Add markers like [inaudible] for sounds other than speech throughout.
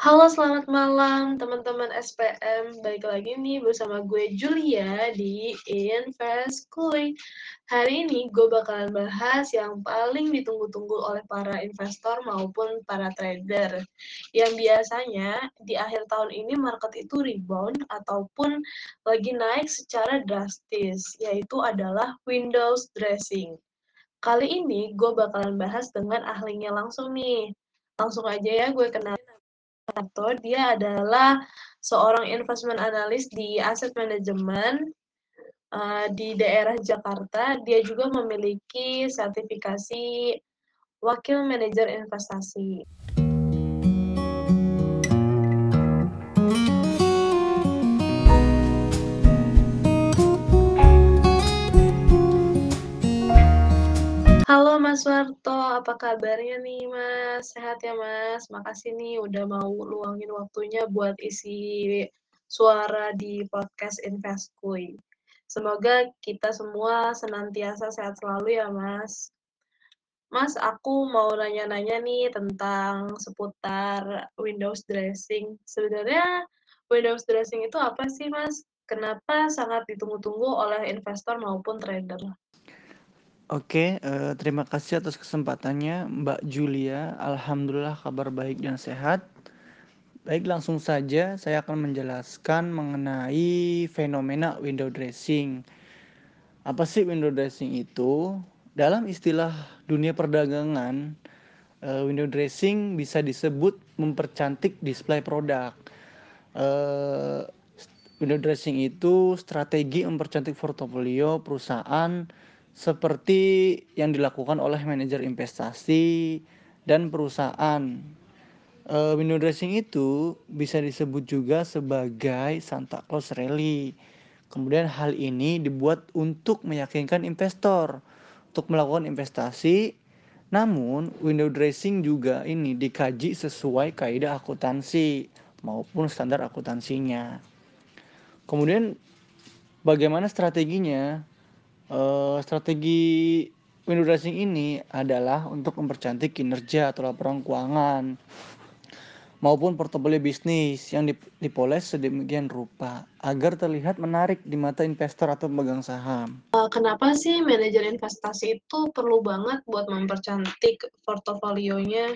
Halo, selamat malam teman-teman SPM. Balik lagi nih bersama gue Julia di Invest Kuy. Hari ini gue bakalan bahas yang paling ditunggu-tunggu oleh para investor maupun para trader. Yang biasanya di akhir tahun ini market itu rebound ataupun lagi naik secara drastis, yaitu adalah Windows dressing. Kali ini gue bakalan bahas dengan ahlinya langsung nih. Langsung aja ya gue kenal atau dia adalah seorang investment analyst di aset manajemen uh, di daerah Jakarta. Dia juga memiliki sertifikasi wakil manajer investasi. Halo Mas Warto, apa kabarnya nih Mas? Sehat ya Mas? Makasih nih udah mau luangin waktunya buat isi suara di podcast Investkuy. Semoga kita semua senantiasa sehat selalu ya Mas. Mas, aku mau nanya-nanya nih tentang seputar Windows dressing. Sebenarnya Windows dressing itu apa sih Mas? Kenapa sangat ditunggu-tunggu oleh investor maupun trader? Oke, uh, terima kasih atas kesempatannya Mbak Julia. Alhamdulillah kabar baik dan sehat. Baik, langsung saja saya akan menjelaskan mengenai fenomena window dressing. Apa sih window dressing itu? Dalam istilah dunia perdagangan, uh, window dressing bisa disebut mempercantik display produk. Uh, window dressing itu strategi mempercantik portofolio perusahaan seperti yang dilakukan oleh manajer investasi dan perusahaan. Uh, window dressing itu bisa disebut juga sebagai Santa Claus Rally. Kemudian hal ini dibuat untuk meyakinkan investor untuk melakukan investasi. Namun, window dressing juga ini dikaji sesuai kaidah akuntansi maupun standar akuntansinya. Kemudian bagaimana strateginya? Uh, strategi window dressing ini adalah untuk mempercantik kinerja atau laporan keuangan maupun portofolio bisnis yang dipoles sedemikian rupa agar terlihat menarik di mata investor atau pemegang saham. Uh, kenapa sih manajer investasi itu perlu banget buat mempercantik portofolionya?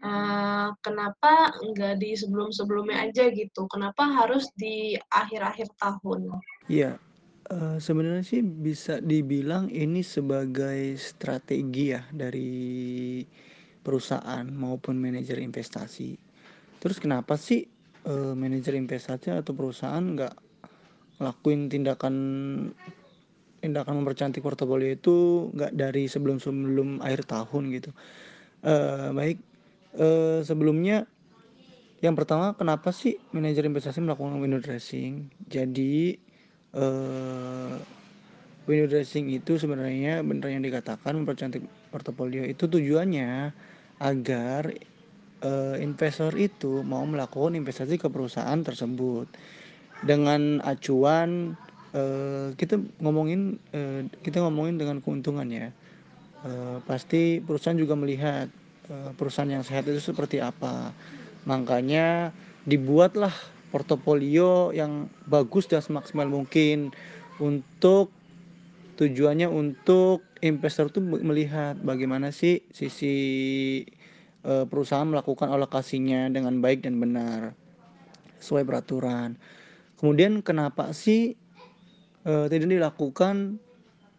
Uh, kenapa nggak di sebelum-sebelumnya aja gitu? Kenapa harus di akhir-akhir tahun? Iya, Uh, sebenarnya sih bisa dibilang ini sebagai strategi ya dari perusahaan maupun manajer investasi. Terus kenapa sih uh, manajer investasi atau perusahaan nggak ngelakuin tindakan tindakan mempercantik portofolio itu nggak dari sebelum sebelum akhir tahun gitu? Uh, baik, uh, sebelumnya yang pertama kenapa sih manajer investasi melakukan window dressing? Jadi uh, window dressing itu sebenarnya benar yang dikatakan mempercantik portofolio itu tujuannya agar uh, investor itu mau melakukan investasi ke perusahaan tersebut. Dengan acuan uh, kita ngomongin uh, kita ngomongin dengan keuntungan ya. Uh, pasti perusahaan juga melihat uh, perusahaan yang sehat itu seperti apa. Makanya dibuatlah portofolio yang bagus dan semaksimal mungkin untuk tujuannya untuk investor tuh melihat bagaimana sih sisi uh, perusahaan melakukan alokasinya dengan baik dan benar sesuai peraturan. Kemudian kenapa sih uh, tidak dilakukan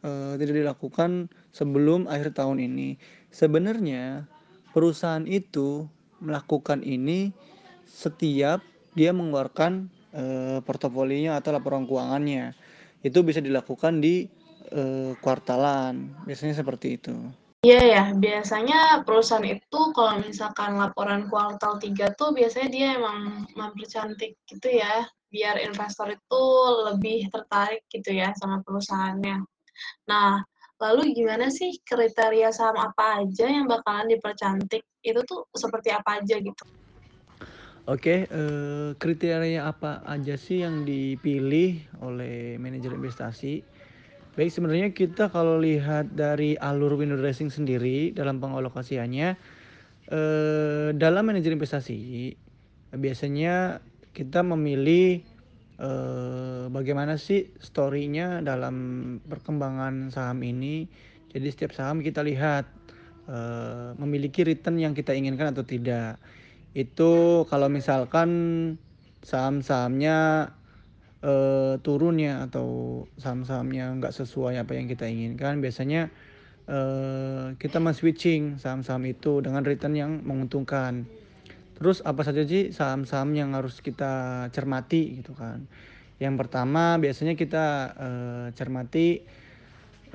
uh, tidak dilakukan sebelum akhir tahun ini? Sebenarnya perusahaan itu melakukan ini setiap dia mengeluarkan e, portofolionya atau laporan keuangannya. Itu bisa dilakukan di e, kuartalan. Biasanya seperti itu. Iya ya, biasanya perusahaan itu kalau misalkan laporan kuartal 3 tuh biasanya dia emang mempercantik gitu ya, biar investor itu lebih tertarik gitu ya sama perusahaannya. Nah, lalu gimana sih kriteria saham apa aja yang bakalan dipercantik? Itu tuh seperti apa aja gitu? Oke, eh, kriteria apa aja sih yang dipilih oleh manajer investasi? Baik, sebenarnya kita kalau lihat dari alur window dressing sendiri dalam pengalokasiannya, eh, dalam manajer investasi biasanya kita memilih, eee, bagaimana sih story-nya dalam perkembangan saham ini. Jadi setiap saham kita lihat, eee, memiliki return yang kita inginkan atau tidak. Itu kalau misalkan saham-sahamnya, eee, turun ya atau saham-sahamnya nggak sesuai apa yang kita inginkan, biasanya, eee, kita men-switching saham-saham itu dengan return yang menguntungkan. Terus apa saja sih saham-saham yang harus kita cermati gitu kan. Yang pertama biasanya kita, eee, cermati,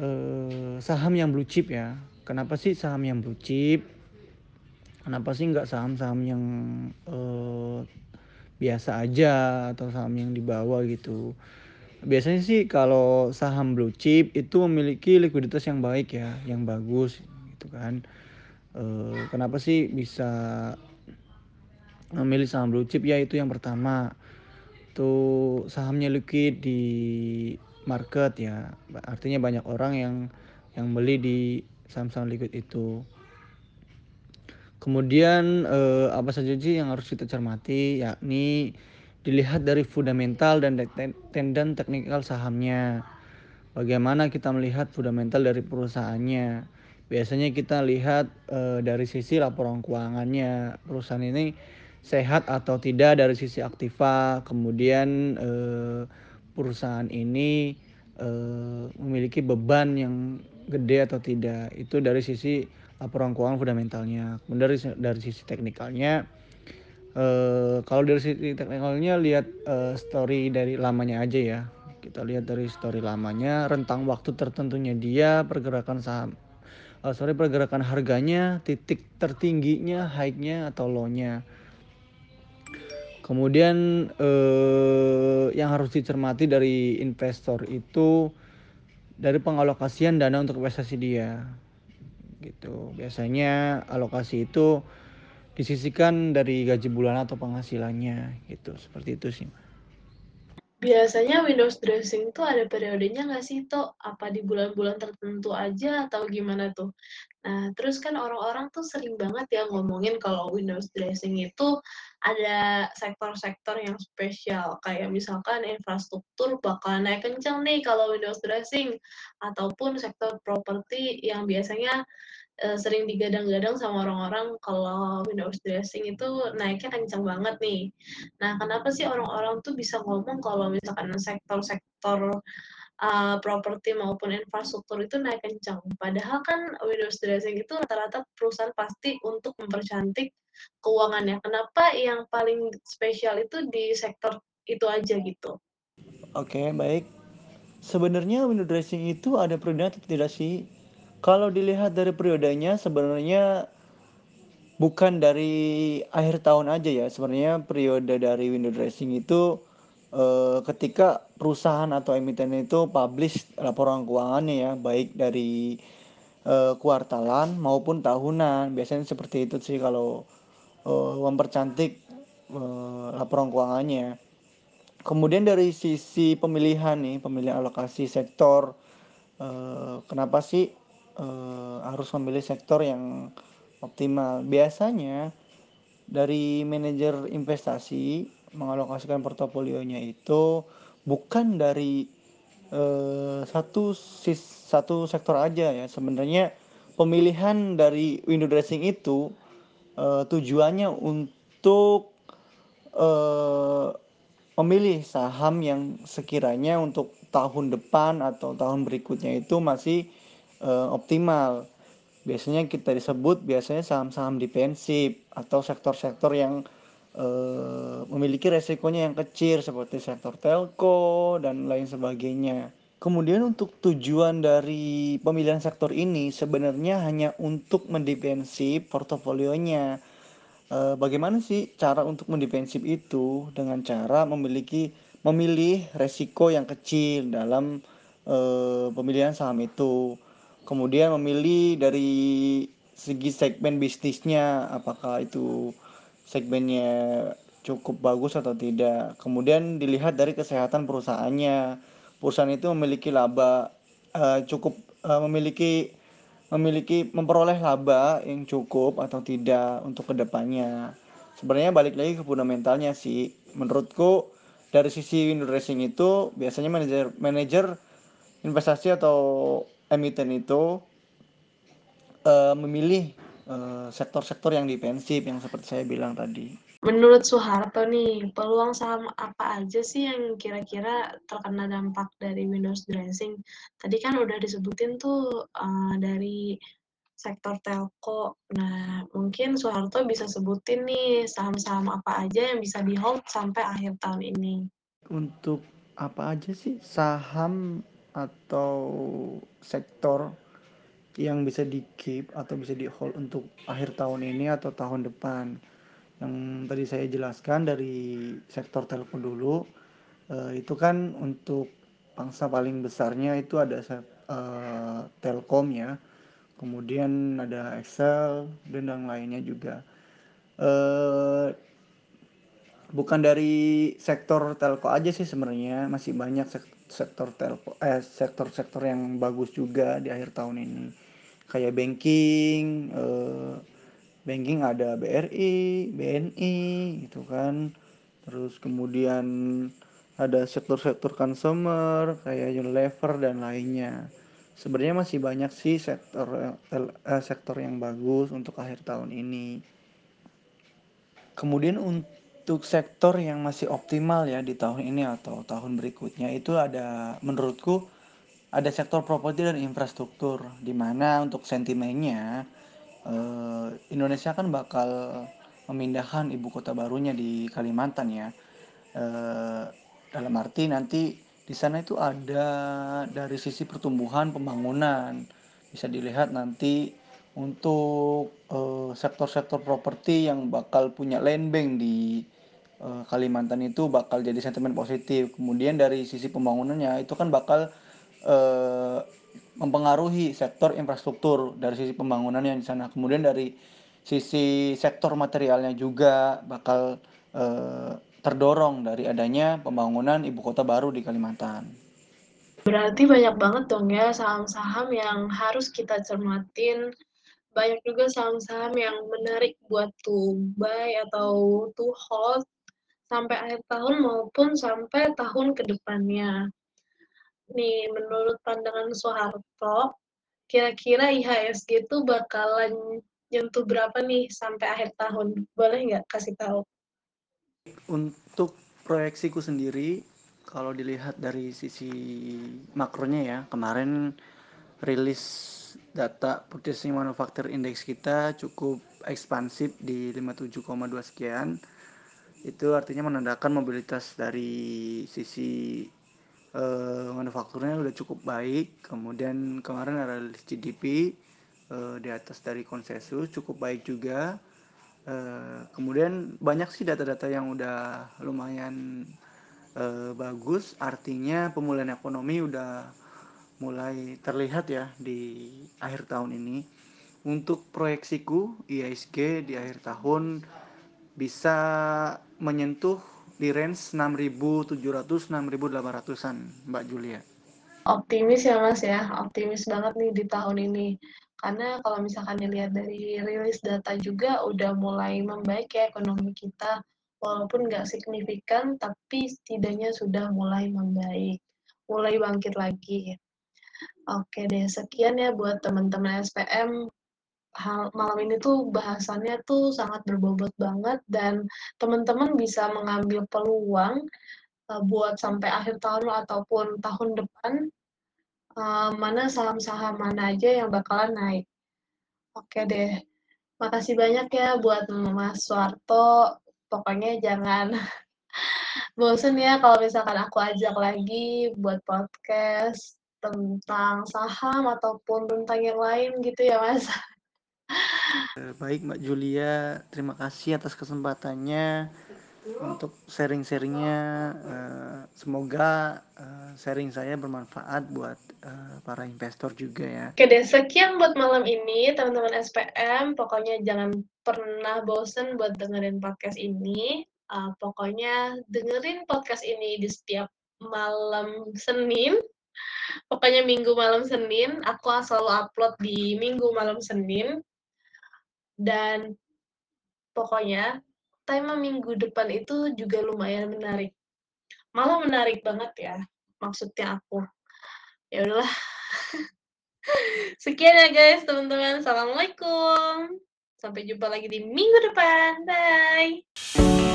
eee, saham yang blue chip ya. Kenapa sih saham yang blue chip? Kenapa sih nggak saham-saham yang, eee, biasa aja atau saham yang di bawah gitu. Biasanya sih kalau saham blue chip itu memiliki likuiditas yang baik ya, yang bagus gitu kan. Eee, kenapa sih bisa memilih saham blue chip? Ya itu yang pertama, tuh sahamnya liquid di market ya, artinya banyak orang yang yang beli di saham-saham liquid itu. Kemudian, eee, apa saja sih yang harus kita cermati, yakni dilihat dari fundamental dan dan teknikal sahamnya. Bagaimana kita melihat fundamental dari perusahaannya. Biasanya kita lihat, eee, dari sisi laporan keuangannya, perusahaan ini sehat atau tidak dari sisi aktiva, kemudian, eee, perusahaan ini, eee, memiliki beban yang gede atau tidak, itu dari sisi laporan keuangan fundamentalnya. Kemudian dari dari sisi teknikalnya, eee, kalau dari sisi teknikalnya lihat, eee, story dari lamanya aja ya. Kita lihat dari story lamanya, rentang waktu tertentunya dia, pergerakan saham eee, sorry pergerakan harganya, titik tertingginya, high-nya atau low-nya. Kemudian, eee, yang harus dicermati dari investor itu, dari pengalokasian dana untuk investasi dia, gitu. Biasanya alokasi itu disisihkan dari gaji bulanan atau penghasilannya gitu, seperti itu sih. Biasanya windows dressing tuh ada periodenya nggak sih, Tok? Apa di bulan-bulan tertentu aja atau gimana tuh? Nah, terus kan orang-orang tuh sering banget ya ngomongin kalau windows dressing itu ada sektor-sektor yang spesial, kayak misalkan infrastruktur bakal naik kenceng nih kalau windows dressing, ataupun sektor properti yang biasanya, eee, sering digadang-gadang sama orang-orang kalau windows dressing itu naiknya kenceng banget nih. Nah, kenapa sih orang-orang tuh bisa ngomong kalau misalkan sektor-sektor, eee, properti maupun infrastruktur itu naik kenceng? Padahal kan windows dressing itu rata-rata perusahaan pasti untuk mempercantik keuangannya. Kenapa yang paling spesial itu di sektor itu aja gitu? Oke, baik. Sebenarnya window dressing itu ada periodenya atau tidak sih? Kalau dilihat dari periodenya sebenarnya bukan dari akhir tahun aja ya. Sebenarnya periode dari window dressing itu, eee, ketika perusahaan atau emiten itu publish laporan keuangannya ya, baik dari, eee, kuartalan maupun tahunan. Biasanya seperti itu sih kalau, eee, mempercantik, eee, laporan keuangannya. Kemudian dari sisi pemilihan nih, pemilihan alokasi sektor, kenapa sih, harus memilih sektor yang optimal? Biasanya dari manajer investasi mengalokasikan portofolionya itu bukan dari, eee, satu sis satu sektor aja ya. Sebenarnya pemilihan dari window dressing itu, eee, tujuannya untuk, eee, memilih saham yang sekiranya untuk tahun depan atau tahun berikutnya itu masih, eee, optimal. Biasanya kita disebut biasanya saham-saham defensif atau sektor-sektor yang, eee, memiliki resikonya yang kecil seperti sektor telco dan lain sebagainya. Kemudian untuk tujuan dari pemilihan sektor ini sebenarnya hanya untuk mendefensif portofolionya. Eee, bagaimana sih cara untuk mendefensif itu? Dengan cara memiliki memilih resiko yang kecil dalam, eee, pemilihan saham itu. Kemudian memilih dari segi segmen bisnisnya, apakah itu segmennya cukup bagus atau tidak. Kemudian dilihat dari kesehatan perusahaannya. Perusahaan itu memiliki laba, eee, cukup, eee, memiliki memiliki memperoleh laba yang cukup atau tidak untuk ke depannya. sebenarnya balik lagi ke fundamentalnya sih. Menurutku dari sisi window dressing itu biasanya manajer manajer investasi atau emiten itu uh, memilih sektor-sektor yang defensif yang seperti saya bilang tadi. Menurut Soeharto nih, peluang saham apa aja sih yang kira-kira terkena dampak dari Windows dressing? Tadi kan udah disebutin tuh uh, dari sektor telco. Nah, mungkin Soeharto bisa sebutin nih saham-saham apa aja yang bisa di-hold sampai akhir tahun ini. Untuk apa aja sih saham atau sektor yang bisa di-keep atau bisa di-hold untuk akhir tahun ini atau tahun depan? Yang tadi saya jelaskan dari sektor telco dulu, eh, itu kan untuk pangsa paling besarnya itu ada uh, Telkom ya. Kemudian ada Excel dan yang lainnya juga. Uh, bukan dari sektor telco aja sih sebenarnya masih banyak sektor telco eh sektor-sektor yang bagus juga di akhir tahun ini kayak banking uh, banking ada BRI BNI gitu kan terus kemudian ada sektor-sektor consumer kayak Unilever dan lainnya sebenarnya masih banyak sih sektor eh, sektor yang bagus untuk akhir tahun ini. Kemudian untuk sektor yang masih optimal ya di tahun ini atau tahun berikutnya itu ada menurutku ada sektor properti dan infrastruktur di mana untuk sentimennya eh, Indonesia kan bakal memindahkan ibu kota barunya di Kalimantan ya. Eh, dalam arti nanti di sana itu ada dari sisi pertumbuhan pembangunan bisa dilihat nanti untuk uh, sektor-sektor properti yang bakal punya land bank di uh, Kalimantan itu bakal jadi sentimen positif kemudian dari sisi pembangunannya itu kan bakal uh, mempengaruhi sektor infrastruktur dari sisi pembangunan yang di sana kemudian dari sisi sektor materialnya juga bakal uh, terdorong dari adanya pembangunan ibu kota baru di Kalimantan. Berarti banyak banget dong ya saham-saham yang harus kita cermatin. Banyak juga saham-saham yang menarik buat to buy atau to hold sampai akhir tahun maupun sampai tahun ke depannya. Nih, menurut pandangan Soeharto, kira-kira IHSG itu bakalan nyentuh berapa nih sampai akhir tahun? Boleh nggak kasih tahu? Untuk proyeksiku sendiri, kalau dilihat dari sisi makronya ya, kemarin rilis data Purchasing Manufacture Index kita cukup ekspansif di 57,2 sekian. Itu artinya menandakan mobilitas dari sisi uh, manufakturnya udah cukup baik. Kemudian kemarin ada GDP uh, di atas dari konsensus cukup baik juga Uh, kemudian banyak sih data-data yang udah lumayan uh, bagus, artinya pemulihan ekonomi udah mulai terlihat ya di akhir tahun ini. Untuk proyeksiku IISG di akhir tahun bisa menyentuh di range 6.700 6.800-an, Mbak Julia. Optimis ya Mas ya, optimis banget nih di tahun ini. Karena kalau misalkan dilihat dari rilis data juga udah mulai membaik ya ekonomi kita, walaupun nggak signifikan, tapi setidaknya sudah mulai membaik, mulai bangkit lagi. Oke deh, sekian ya buat teman-teman SPM. Hal, malam ini tuh bahasannya tuh sangat berbobot banget dan teman-teman bisa mengambil peluang uh, buat sampai akhir tahun ataupun tahun depan uh, mana saham-saham mana aja yang bakalan naik. Oke deh, makasih banyak ya buat Mas Suarto. Pokoknya jangan [laughs] bosen ya kalau misalkan aku ajak lagi buat podcast tentang saham ataupun tentang yang lain gitu ya Mas. [laughs] Baik Mbak Julia, terima kasih atas kesempatannya untuk sharing-sharingnya. Uh, semoga uh, sharing saya bermanfaat buat para investor juga ya. Oke deh, sekian buat malam ini teman-teman SPM. Pokoknya jangan pernah bosen buat dengerin podcast ini. Pokoknya dengerin podcast ini di setiap malam Senin. Pokoknya minggu malam Senin. Aku selalu upload di minggu malam Senin dan pokoknya tema minggu depan itu juga lumayan menarik. Malah menarik banget ya, maksudnya aku. Ya udahlah. [laughs] Sekian ya guys, teman-teman. Assalamualaikum. Sampai jumpa lagi di minggu depan. Dah.